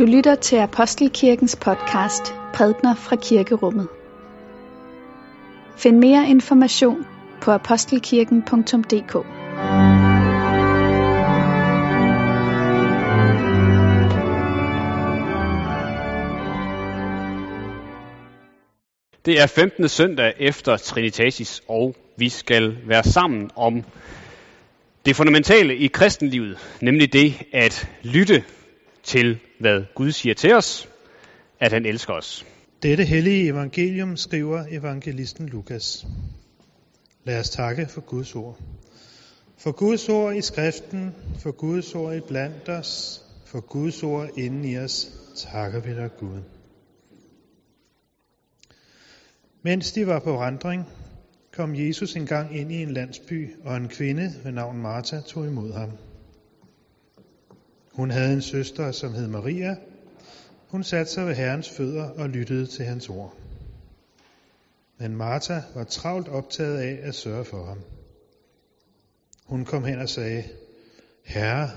Du lytter til Apostelkirkens podcast Prædner fra Kirkerummet. Find mere information på apostelkirken.dk. Det er 15. søndag efter Trinitatis, og vi skal være sammen om det fundamentale i kristenlivet, nemlig det at lytte til, hvad Gud siger til os, at han elsker os. Dette hellige evangelium skriver evangelisten Lukas. Lad os takke for Guds ord. For Guds ord i skriften, for Guds ord i blandt os, for Guds ord inden i os, takker vi dig Gud. Mens de var på vandring, kom Jesus engang ind i en landsby, og en kvinde ved navn Martha tog imod ham. Hun havde en søster, som hed Maria. Hun satte sig ved Herrens fødder og lyttede til hans ord. Men Martha var travlt optaget af at sørge for ham. Hun kom hen og sagde, Herre,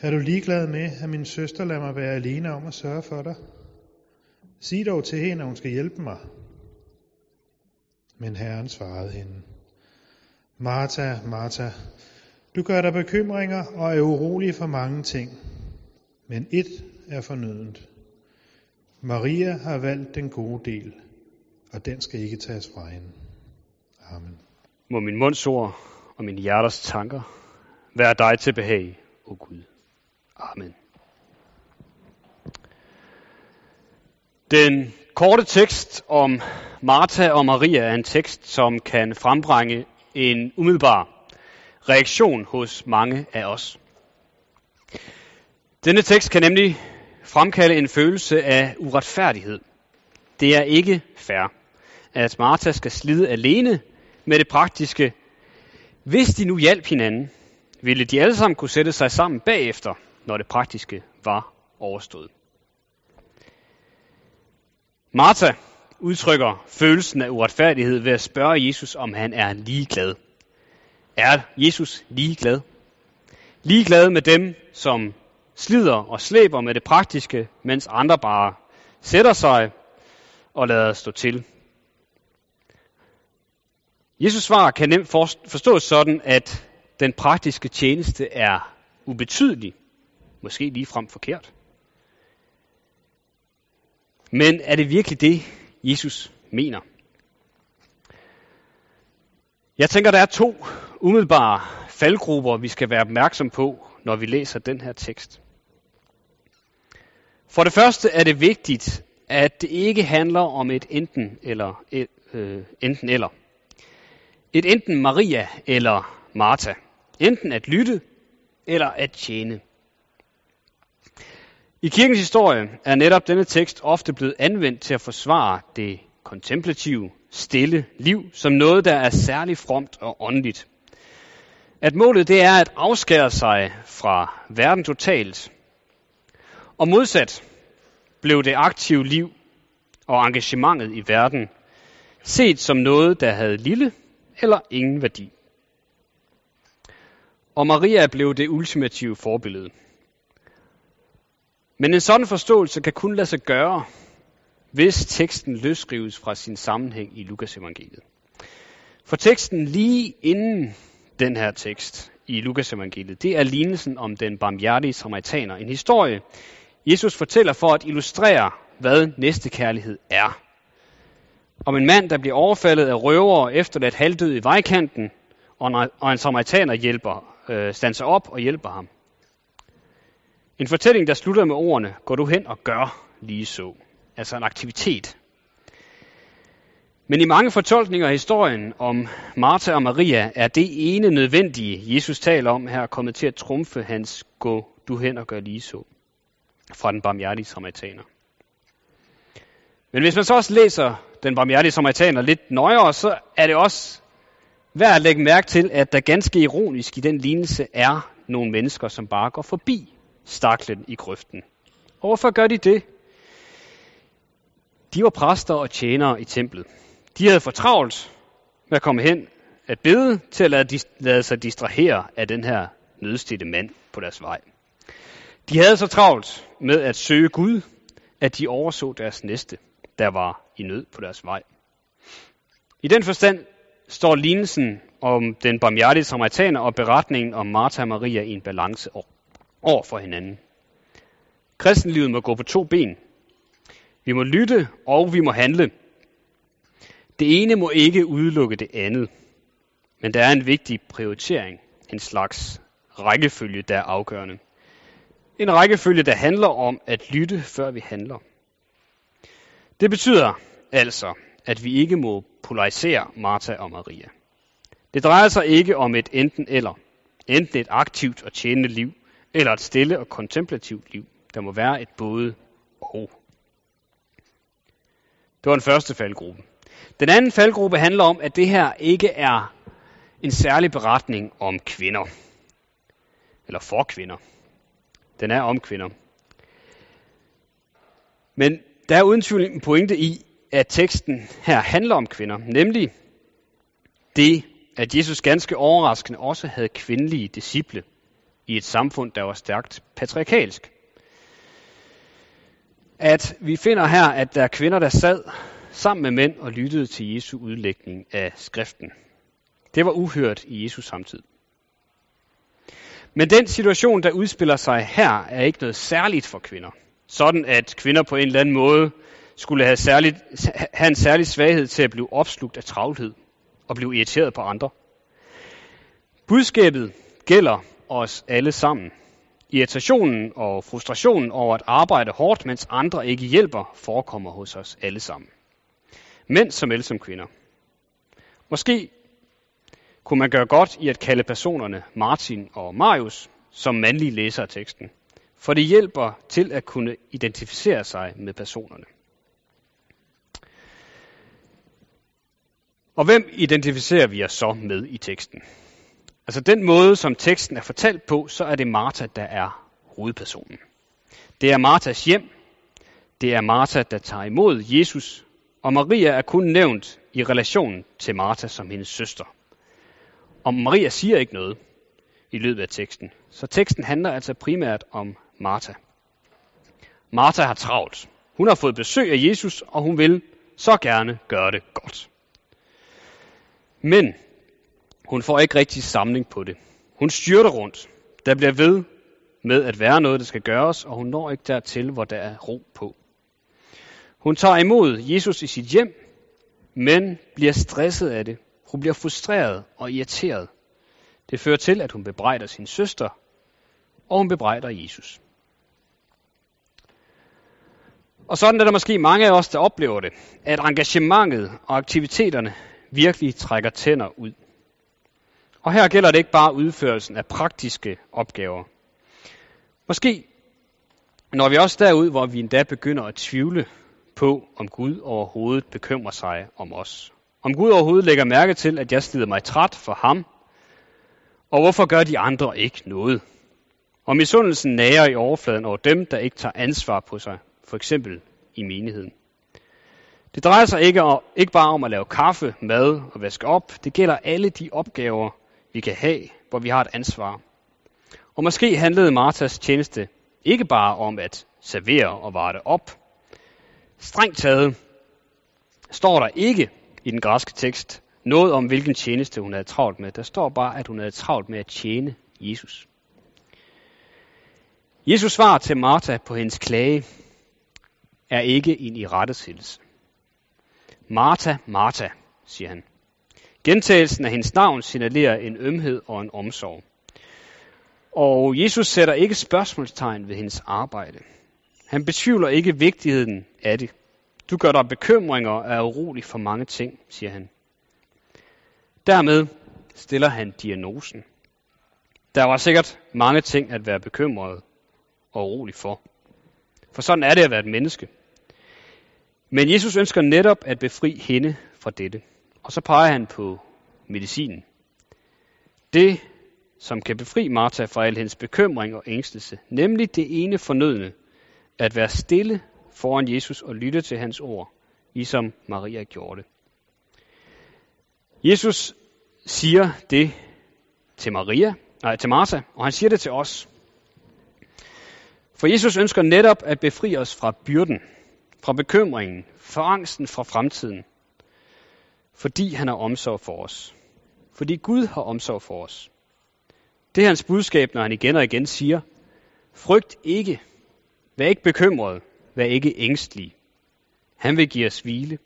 er du ligeglad med, at min søster lader mig være alene om at sørge for dig? Sig dog til hende, at hun skal hjælpe mig. Men Herren svarede hende, Martha, Martha, du gør dig bekymringer og er urolig for mange ting, men et er fornødent. Maria har valgt den gode del, og den skal ikke tages fra hende. Amen. Må min munds ord og min hjerters tanker være dig til behag, o oh Gud. Amen. Den korte tekst om Martha og Maria er en tekst, som kan frembringe en umiddelbar reaktion hos mange af os. Denne tekst kan nemlig fremkalde en følelse af uretfærdighed. Det er ikke fair, at Martha skal slide alene med det praktiske. Hvis de nu hjalp hinanden, ville de alle sammen kunne sætte sig sammen bagefter, når det praktiske var overstået. Martha udtrykker følelsen af uretfærdighed ved at spørge Jesus, om han er ligeglad. Er Jesus ligeglad? Ligeglad med dem, som slider og slæber med det praktiske, mens andre bare sætter sig og lader stå til. Jesus svar kan nemt forstås sådan, at den praktiske tjeneste er ubetydelig, måske lige frem forkert. Men er det virkelig det, Jesus mener? Jeg tænker, der er to umiddelbare faldgrupper, vi skal være opmærksom på, når vi læser den her tekst. For det første er det vigtigt, at det ikke handler om et enten eller. E, øh, enten eller. Et enten Maria eller Martha. Enten at lytte eller at tjene. I kirkens historie er netop denne tekst ofte blevet anvendt til at forsvare det kontemplative, stille liv som noget, der er særlig fromt og åndeligt. At målet det er at afskære sig fra verden totalt. Og modsat blev det aktive liv og engagementet i verden set som noget, der havde lille eller ingen værdi. Og Maria blev det ultimative forbillede. Men en sådan forståelse kan kun lade sig gøre, hvis teksten løsrives fra sin sammenhæng i Lukas evangeliet. For teksten lige inden den her tekst i Lukas evangeliet, det er lignelsen om den barmhjertige samaritaner. En historie, Jesus fortæller for at illustrere, hvad næstekærlighed er. Om en mand, der bliver overfaldet af røvere efterladt halvdød i vejkanten, og en samaritaner hjælper, øh, standser op og hjælper ham. En fortælling, der slutter med ordene, går du hen og gør lige så altså en aktivitet. Men i mange fortolkninger af historien om Martha og Maria er det ene nødvendige, Jesus taler om her, kommet til at trumfe hans gå du hen og gør lige så fra den barmhjertige samaritaner. Men hvis man så også læser den barmhjertige samaritaner lidt nøjere, så er det også værd at lægge mærke til, at der ganske ironisk i den lignelse er nogle mennesker, som bare går forbi staklen i grøften. Og hvorfor gør de det? De var præster og tjenere i templet. De havde for travlt med at komme hen at bede til at lade, lade sig distrahere af den her nødstede mand på deres vej. De havde så travlt med at søge Gud, at de overså deres næste, der var i nød på deres vej. I den forstand står lignelsen om den barmhjertige samaritaner og beretningen om Martha og Maria i en balance over for hinanden. Kristenlivet må gå på to ben. Vi må lytte, og vi må handle. Det ene må ikke udelukke det andet, men der er en vigtig prioritering, en slags rækkefølge, der er afgørende. En rækkefølge, der handler om at lytte, før vi handler. Det betyder altså, at vi ikke må polarisere Martha og Maria. Det drejer sig ikke om et enten eller. Enten et aktivt og tjenende liv, eller et stille og kontemplativt liv. Der må være et både og. Det var den første faldgruppe. Den anden faldgruppe handler om, at det her ikke er en særlig beretning om kvinder. Eller for kvinder. Den er om kvinder. Men der er uden tvivl en pointe i, at teksten her handler om kvinder. Nemlig det, at Jesus ganske overraskende også havde kvindelige disciple i et samfund, der var stærkt patriarkalsk. At vi finder her, at der er kvinder, der sad sammen med mænd og lyttede til Jesu udlægning af skriften. Det var uhørt i Jesu samtid. Men den situation, der udspiller sig her, er ikke noget særligt for kvinder. Sådan at kvinder på en eller anden måde skulle have, særligt, have en særlig svaghed til at blive opslugt af travlhed og blive irriteret på andre. Budskabet gælder os alle sammen. Irritationen og frustrationen over at arbejde hårdt, mens andre ikke hjælper, forekommer hos os alle sammen. Mænd såvel som kvinder. Måske kunne man gøre godt i at kalde personerne Martin og Marius som mandlige læsere af teksten, for det hjælper til at kunne identificere sig med personerne. Og hvem identificerer vi os så med i teksten? Altså den måde, som teksten er fortalt på, så er det Martha, der er hovedpersonen. Det er Marthas hjem. Det er Martha, der tager imod Jesus. Og Maria er kun nævnt i relation til Martha som hendes søster. Og Maria siger ikke noget i løbet af teksten. Så teksten handler altså primært om Martha. Martha har travlt. Hun har fået besøg af Jesus, og hun vil så gerne gøre det godt. Men hun får ikke rigtig samling på det. Hun styrter rundt. Der bliver ved med at være noget, der skal gøres, og hun når ikke dertil, hvor der er ro på. Hun tager imod Jesus i sit hjem, men bliver stresset af det. Hun bliver frustreret og irriteret. Det fører til, at hun bebrejder sin søster, og hun bebrejder Jesus. Og sådan er der måske mange af os, der oplever det, at engagementet og aktiviteterne virkelig trækker tænder ud. Og her gælder det ikke bare udførelsen af praktiske opgaver. Måske når vi også derud, hvor vi endda begynder at tvivle på, om Gud overhovedet bekymrer sig om os. Om Gud overhovedet lægger mærke til, at jeg slider mig træt for ham, og hvorfor gør de andre ikke noget? Og misundelsen nærer i overfladen over dem, der ikke tager ansvar på sig, for eksempel i menigheden. Det drejer sig ikke, om, ikke bare om at lave kaffe, mad og vaske op. Det gælder alle de opgaver, vi kan have, hvor vi har et ansvar. Og måske handlede Martas tjeneste ikke bare om at servere og varte op. Strengt taget står der ikke i den græske tekst noget om, hvilken tjeneste hun havde travlt med. Der står bare, at hun havde travlt med at tjene Jesus. Jesus svar til Martha på hendes klage er ikke en irettesættelse. Martha, Martha, siger han. Gentagelsen af hendes navn signalerer en ømhed og en omsorg. Og Jesus sætter ikke spørgsmålstegn ved hendes arbejde. Han betvivler ikke vigtigheden af det. Du gør dig bekymringer og er urolig for mange ting, siger han. Dermed stiller han diagnosen. Der var sikkert mange ting at være bekymret og urolig for. For sådan er det at være et menneske. Men Jesus ønsker netop at befri hende fra dette. Og så peger han på medicinen. Det, som kan befri Martha fra al hendes bekymring og ængstelse, nemlig det ene fornødne, at være stille foran Jesus og lytte til hans ord, ligesom Maria gjorde det. Jesus siger det til Maria, nej, til Martha, og han siger det til os. For Jesus ønsker netop at befri os fra byrden, fra bekymringen, fra angsten fra fremtiden. Fordi han har omsorg for os. Fordi Gud har omsorg for os. Det er hans budskab, når han igen og igen siger, frygt ikke, vær ikke bekymret, vær ikke ængstelig. Han vil give os hvile.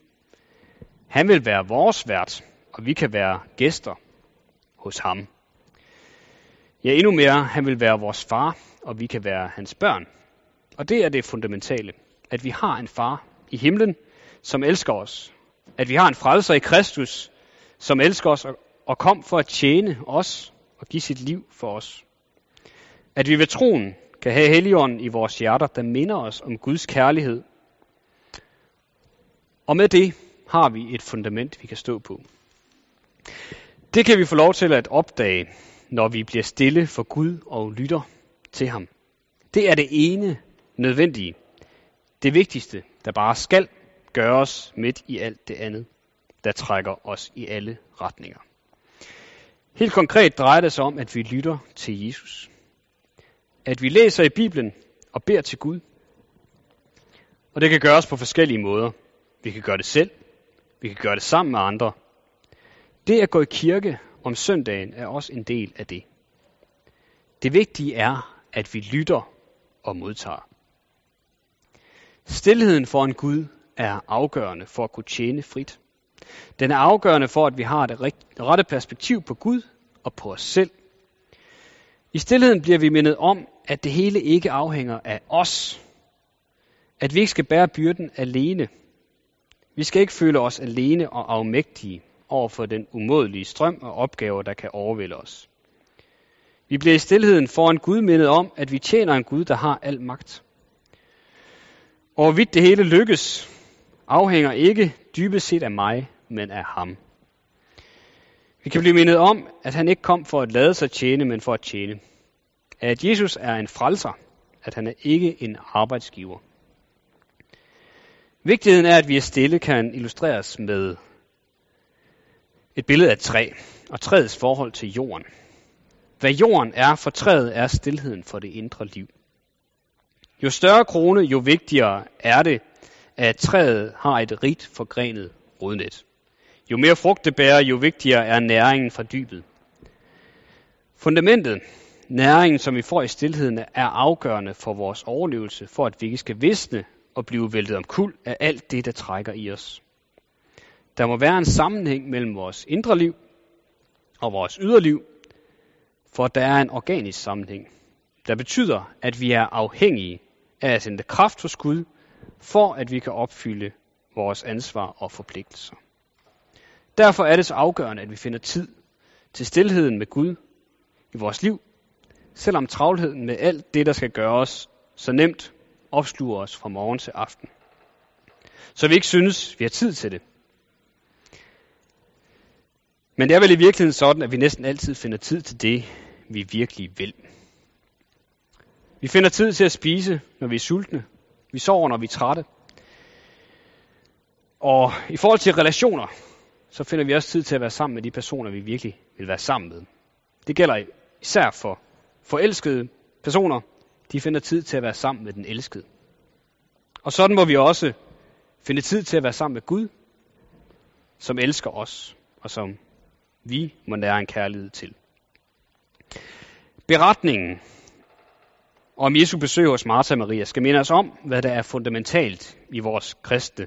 Han vil være vores vært, og vi kan være gæster hos ham. Ja, endnu mere, han vil være vores far, og vi kan være hans børn. Og det er det fundamentale, at vi har en far i himlen, som elsker os. At vi har en frelser i Kristus, som elsker os og kom for at tjene os og give sit liv for os. At vi ved troen kan have Helligånden i vores hjerter, der minder os om Guds kærlighed. Og med det har vi et fundament, vi kan stå på. Det kan vi få lov til at opdage, når vi bliver stille for Gud og lytter til ham. Det er det ene nødvendige. Det vigtigste, der bare skal gøres midt i alt det andet, der trækker os i alle retninger. Helt konkret drejer det sig om, at vi lytter til Jesus. At vi læser i Bibelen og beder til Gud. Og det kan gøres på forskellige måder. Vi kan gøre det selv. Vi kan gøre det sammen med andre. Det at gå i kirke om søndagen er også en del af det. Det vigtige er, at vi lytter og modtager. Stilheden for en Gud er afgørende for at kunne tjene frit. Den er afgørende for, at vi har det rette perspektiv på Gud og på os selv. I stillheden bliver vi mindet om, at det hele ikke afhænger af os. At vi ikke skal bære byrden alene. Vi skal ikke føle os alene og afmægtige over for den umådelige strøm og opgaver, der kan overvælde os. Vi bliver i stillheden foran Gud mindet om, at vi tjener en Gud, der har al magt. Og hvorvidt det hele lykkes, afhænger ikke dybest set af mig, men af ham. Vi kan blive mindet om, at han ikke kom for at lade sig tjene, men for at tjene. At Jesus er en frelser, at han er ikke en arbejdsgiver. Vigtigheden er, at vi er stille, kan illustreres med et billede af et træ og træets forhold til jorden. Hvad jorden er for træet, er stillheden for det indre liv. Jo større krone, jo vigtigere er det, at træet har et rigt forgrenet rodnet. Jo mere frugt det bærer, jo vigtigere er næringen fra dybet. Fundamentet, næringen, som vi får i stillheden, er afgørende for vores overlevelse, for at vi ikke skal visne og blive væltet om kul af alt det, der trækker i os. Der må være en sammenhæng mellem vores indre liv og vores yderliv, for der er en organisk sammenhæng, der betyder, at vi er afhængige af at sende kraft hos Gud, for at vi kan opfylde vores ansvar og forpligtelser. Derfor er det så afgørende, at vi finder tid til stillheden med Gud i vores liv, selvom travlheden med alt det, der skal gøres, så nemt opsluger os fra morgen til aften. Så vi ikke synes, vi har tid til det. Men det er vel i virkeligheden sådan, at vi næsten altid finder tid til det, vi virkelig vil. Vi finder tid til at spise, når vi er sultne. Vi sover, når vi er trætte. Og i forhold til relationer, så finder vi også tid til at være sammen med de personer, vi virkelig vil være sammen med. Det gælder især for forelskede personer. De finder tid til at være sammen med den elskede. Og sådan må vi også finde tid til at være sammen med Gud, som elsker os, og som vi må nære en kærlighed til. Beretningen om Jesu besøg hos Martha og Maria skal minde os om, hvad der er fundamentalt i vores kristne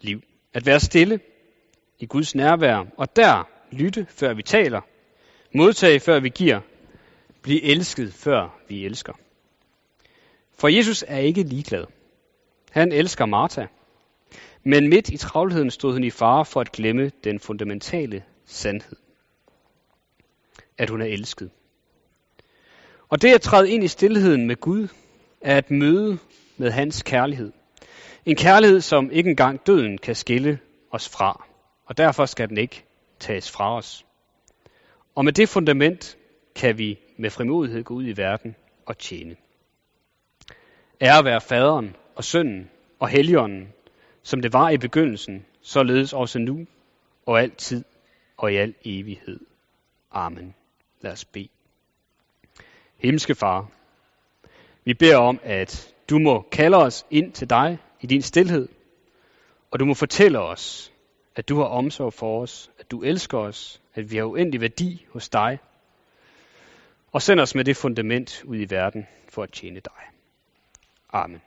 liv. At være stille i Guds nærvær, og der lytte, før vi taler, modtage, før vi giver, blive elsket, før vi elsker. For Jesus er ikke ligeglad. Han elsker Martha. Men midt i travlheden stod hun i fare for at glemme den fundamentale sandhed. At hun er elsket. Og det at træde ind i stillheden med Gud, er at møde med hans kærlighed. En kærlighed, som ikke engang døden kan skille os fra. Og derfor skal den ikke tages fra os. Og med det fundament kan vi med frimodighed gå ud i verden og tjene. Ære være faderen og sønnen og helligånden, som det var i begyndelsen, således også nu og altid og i al evighed. Amen. Lad os bede. Himmelske Far, Vi beder om, at du må kalde os ind til dig i din stillhed, og du må fortælle os, at du har omsorg for os, at du elsker os, at vi har uendelig værdi hos dig, og send os med det fundament ud i verden for at tjene dig. Amen.